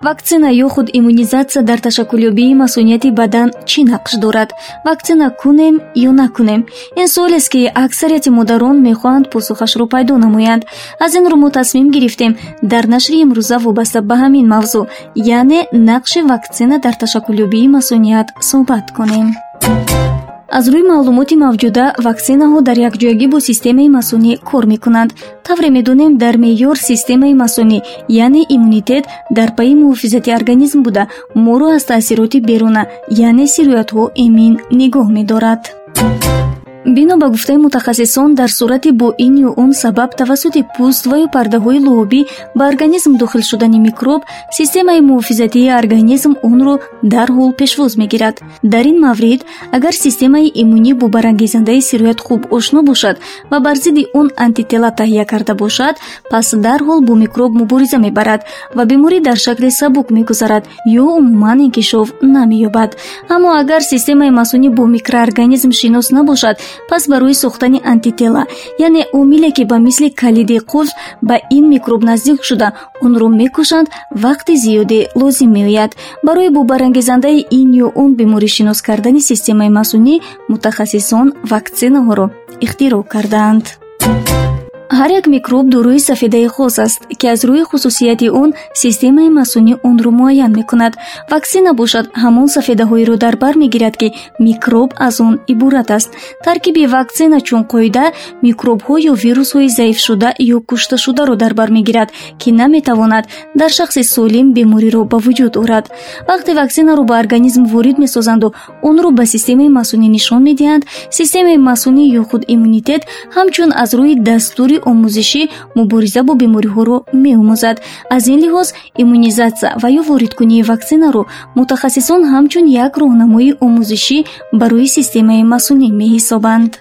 ваксина ё худ иммунизатсия дар ташаккулёбии масунияти бадан чӣ нақш дорад? Ваксина кунем ё накунем? Ин суолест ки аксарияти модарон мехоҳанд посухашро пайдо намоянд. Аз ин рӯ мо тасмим гирифтем. Дар нашри имрӯза вобаста ба ҳамин мавзӯъ яъне нақши ваксина дар ташаккулёбии масуният суҳбат кунем аз рӯи маълумоти мавҷуда ваксинаҳо дар якҷоягӣ бо системаи масунӣ кор мекунанд. Тавре медонем дар меъёр системаи масунӣ яъне иммунитет дар пайи муҳофизати организм буда. Моро аз таъсироти беруна яъне сироятҳо эмин нигоҳ медорад бино ба гуфтаи мутахассисон дар сурати бо ин ё он сабаб тавассути пӯст ва ё пардаҳои лӯобӣ ба организм дохил шудани микроб системаи муҳофизатии организм онро дарҳол пешвоз мегирад. Дар ин маврид агар системаи иммунӣ бо барангезандаи сироят хуб ошно бошад ва бар зидди он антитела таҳия карда бошад пас дарҳол бо микроб мубориза мебарад ва беморӣ дар шакли сабук мегузарад ё умуман инкишоф намеёбад. Аммо агар системаи масунӣ бо микроорганизм шинос набошад пас барои сохтани антитела. Яъне омиле ки ба мисли калиди қулф ба ин микроб наздик шуда онро мекушанд вақти зиёде лозим меояд. Барои бобарангезандаи ин ё он беморӣ шинос кардани системаи масунӣ мутахассисон ваксинаҳоро ихтироъ кардаанд ҳар як микроб дорои сафедаи хос аст ки аз рӯи хусусияти он системаи масунӣ онро муайян мекунад. Ваксина бошад ҳамон сафедаҳоеро дар бар мегирад ки микроб аз он иборат аст. Таркиби ваксина чун қоида микробҳо ё вирусҳои заифшуда ё кушташударо дар бар мегирад ки наметавонад дар шахси солим бемориро ба вуҷуд орад. Вақте ваксинаро ба организм ворид месозанду онро ба системаи масунӣ нишон медиҳанд. Системаи масунӣ ё худ иммунитет ҳамчун аз рӯи дастури омӯзишӣ мубориза бо бемориҳоро меомӯзад. Аз ин лиҳоз иммунизатсия ва ё воридкунии ваксинаро мутахассисон ҳамчун як роҳнамои омӯзишӣ барои системаи масунӣ меҳисобанд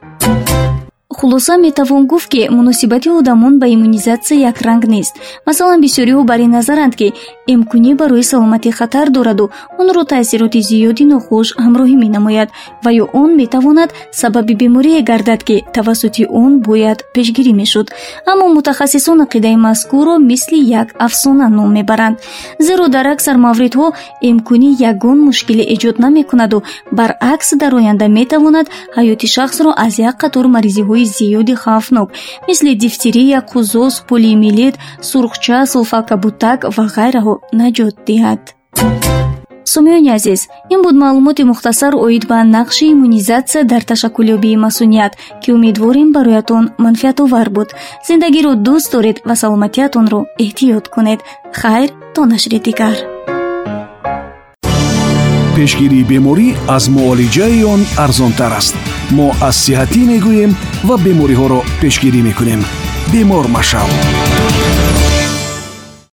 хулоса метавон гуфт ки муносибати одамон ба иммунизатсия якранг нест. Масалан бисёриҳо бар ин назаранд ки эмкунӣ барои саломатӣ хатар дораду онро таъсироти зиёди нохуш ҳамроҳӣ менамояд ва ё он метавонад сабаби беморие гардад ки тавассути он бояд пешгирӣ мешуд. Аммо мутахассисон ақидаи мазкурро мисли як афсона ном мебаранд. Зеро дар аксар мавридҳо эмкунӣ ягон мушкиле эҷод намекунаду баръакс дар оянда метавонад ҳаёти шахсро аз як қатор маризиҳои зиёди хавфнок мисли дифтерия қузоз полиомилит сурхча сулфакабутак ва ғайраҳо наҷот диҳад. Сомиёни азиз ин буд маълумоти мухтасар оид ба нақши иммунизатсия дар ташаккулёбии масуният ки умедворем бароятон манфиатовар буд. Зиндагиро дӯст доред ва саломатиятонро эҳтиёт кунед. Хайр то нашри дигар. Пешгирии беморӣ аз муолиҷаи он арзонтар аст мо аз сиҳатӣ мегӯем ва бемориҳоро пешгирӣ мекунем. Бемор машав